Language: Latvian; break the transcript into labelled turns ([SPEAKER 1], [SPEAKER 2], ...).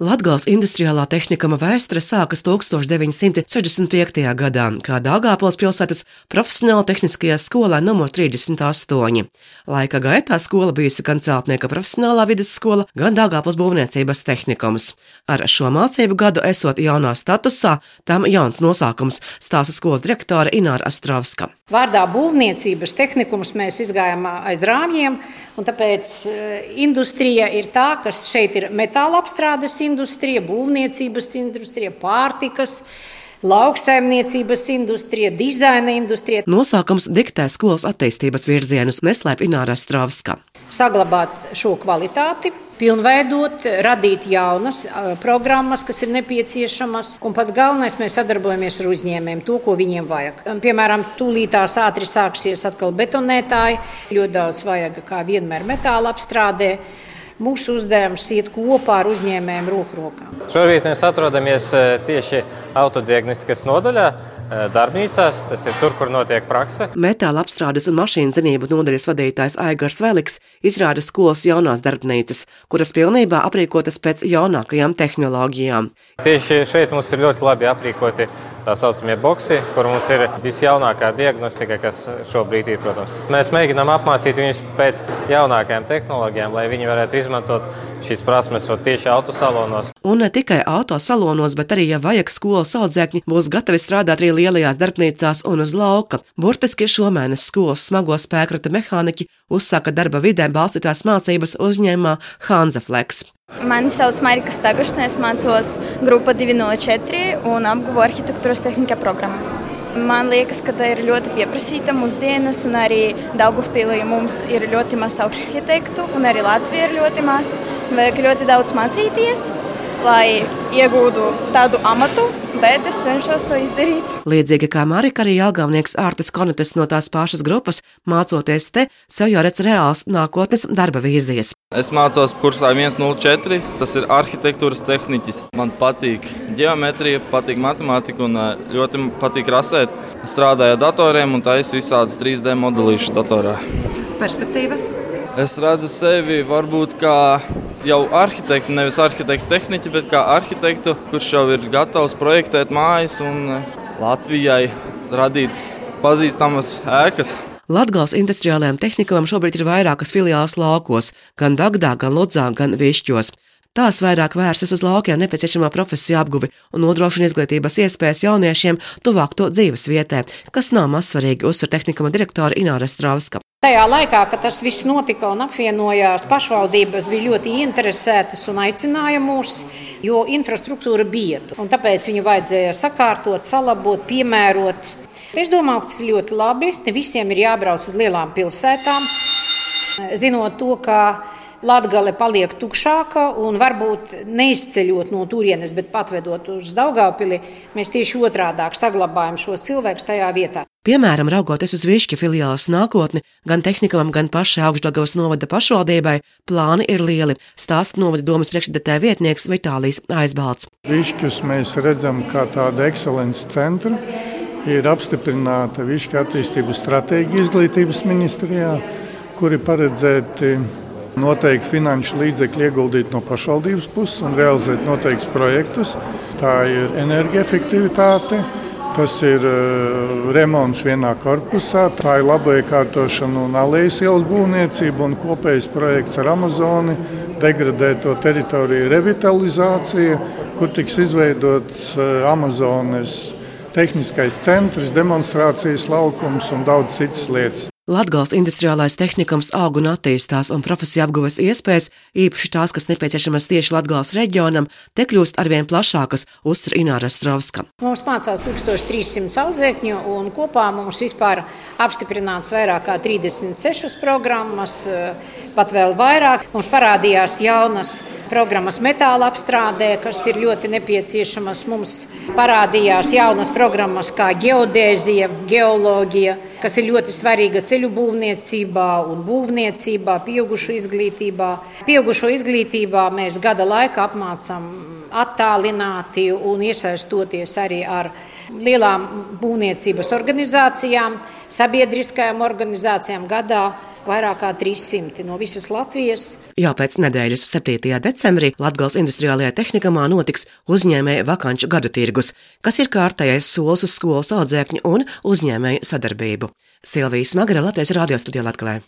[SPEAKER 1] Latgals industriālā tehnikuma vēsture sākas 1965. gadā, kā Dāngāpils pilsētas profesionāla tehniskajā skolā nr 38. Laika gaitā skola bijusi gan celtnieka profesionālā vidusskola, gan Dāngāpils būvniecības tehnikums. Ar šo mācību gadu esot jaunā statusā, tam jauns nosākums stāsta skolas direktore Ināra Astravska.
[SPEAKER 2] Vārdā būvniecības tehnikums mēs izgājām aiz rāmjiem, un tāpēc industrija ir tā, kas šeit ir metāla apstrādes industrija, būvniecības industrija, pārtikas. Lauksaimniecības industrija, dizaina industrija.
[SPEAKER 1] Nosaukums diktē skolas attīstības virzienus, neslēpj Ināra Stravska.
[SPEAKER 2] Saglabāt šo kvalitāti, pilnveidot, radīt jaunas programmas, kas ir nepieciešamas. Un pats galvenais, mēs sadarbojamies ar uzņēmējiem, to, ko viņiem vajag. Piemēram, tūlītās ātri sāksies atkal betonētāji, ļoti daudz vajag, kā vienmēr, metāla apstrādē. Mūsu uzdevums iet kopā ar uzņēmējiem roku rokā.
[SPEAKER 3] Šobrīd mēs atrodamies tieši autodiagnostikas nodaļā. Darbnīcās, tas ir tur, kur notiek prakse.
[SPEAKER 1] Metāla apstrādes un mašīnu zinību nodaļas vadītājs Aigars Veliks izrāda skolas jaunās darbnīcas, kuras pilnībā aprīkotas pēc jaunākajām tehnoloģijām.
[SPEAKER 3] Tieši šeit mums ir ļoti labi aprīkoti tā saucamie boxi, kur mums ir visjaunākā diagnostika, kas šobrīd ir. Protams. Mēs mēģinām apmācīt viņus pēc jaunākajām tehnoloģijām, lai viņi varētu izmantot šīs prasmes tieši autosalonos.
[SPEAKER 1] Un ne tikai autosalonos, bet arī, ja vajag skolas audzēkņi, būs gatavi strādāt arī lielajās darbnīcās un uz lauka. Burtiski šomēnes skolas smago spēkrata mehāniķi uzsāka darba vidē balstītās mācības uzņēmumā Hanzaflex.
[SPEAKER 4] Mani sauc Marika Stagašana, es mācos grupa 204 un apguvu arhitektūras tehnikā programmu. Man liekas, ka tā ir ļoti pieprasīta mūsdienas, un arī Daugavpīlī mums ir ļoti maz arhitektu, un arī Latvija ir ļoti maz. Vajag ļoti daudz mācīties, lai iegūtu tādu amatu, bet es cenšos to izdarīt.
[SPEAKER 1] Līdzīgi kā Marika, arī Jālgavnieks Ārtis Konetes no tās pašas grupas, mācoties te, sev jau redz reāls nākotnes darba vīzijas.
[SPEAKER 5] Es mācos kursā 104, tas ir arhitektūras tehniķis. Man patīk geometrija, patīk matemātika un ļoti patīk rasēt. Strādāju ar datoriem un taisu visādus 3D modelīšus datorā.
[SPEAKER 1] Perspektīva?
[SPEAKER 5] Es redzu sevi varbūt kā jau arhitektu, nevis arhitektu tehniķi, bet kā arhitektu, kurš jau ir gatavs projektēt mājas un Latvijai radīt pazīstamas ēkas.
[SPEAKER 1] Latgals industriālajām tehnikām šobrīd ir vairākas filiāles laukos, gan Dagdā, gan Lodzā, gan Višķos. Tās vairāk vērstas uz laukiem nepieciešamā profesija apguvi un nodrošina izglītības iespējas jauniešiem tuvāk to dzīves vietē, kas nav mazsvarīgi, uzsver tehnikuma direktore Ināra Strauska.
[SPEAKER 2] Tajā laikā, kad tas viss notika un apvienojās, pašvaldības bija ļoti interesētas un aicināja mūs, jo infrastruktūra bija. Tāpēc viņu vajadzēja sakārtot, salabot, piemērot. Es domāju, ka tas ir ļoti labi. Ne visiem ir jābrauc uz lielām pilsētām. Zinot to, ka Latvija paliek tukšāka un varbūt neizceļot no turienes, bet patvedot uz Daugāpili, mēs tieši otrādi saglabājam šos cilvēkus tajā vietā.
[SPEAKER 1] Piemēram, raugoties uz Višķa filiāles nākotni, gan tehnikam, gan pašai augšdagavas novada pašvaldībai, plāni ir lieli, stāsta novada domas priekšredētāja vietnieks Vitālijas Aizbalts.
[SPEAKER 6] Višķus mēs redzam kā tādu ekscelences centru. Ir apstiprināta Višķa attīstības stratēģija izglītības ministrijā, kuri paredzēti noteikti finanšu līdzekļu ieguldīt no pašvaldības puses un realizēt noteiktus projektus. Tā ir energoefektivitāte. Tas ir uh, remonts vienā korpusā, tā ir laba iekārtošana un alējas ielas būvniecība un kopējs projekts ar Amazoni, degradēto teritoriju revitalizācija, kur tiks izveidots uh, Amazonas tehniskais centrs, demonstrācijas laukums un daudz citas lietas.
[SPEAKER 1] Latgals industriālais tehnikums aug un attīstās, un profesija apguves iespējas, īpaši tās, kas nepieciešamas tieši Latgals reģionam, te kļūst arvien plašākas, uzsver Ināra Stravska.
[SPEAKER 2] Mums mācās 1300 audzēkņu, un kopā mums vispār apstiprināts vairāk kā 36 programmas, pat vēl vairāk. Mums parādījās jaunas programmas metāla apstrādē, kas ir ļoti nepieciešamas. Mums parādījās jaunas programmas kā geodēzija, geoloģija, kas ir ļoti svarīga ceļu būvniecībā un būvniecībā, pieaugušo izglītībā. Pieaugušo izglītībā mēs gada laikā apmācām attālināti un iesaistoties arī ar lielām būvniecības organizācijām, sabiedriskajām organizācijām gadā vairāk kā 300 no visas Latvijas.
[SPEAKER 1] Jau pēc nedēļas 7. decembrī Latgales industriālajā tehnikamā notiks uzņēmēja vakanču gadu tirgus, kas ir kārtējais solis uz skolas audzēkņu un uzņēmēju sadarbību. Silvija Smagra Latvijas radio studijā Latvijā.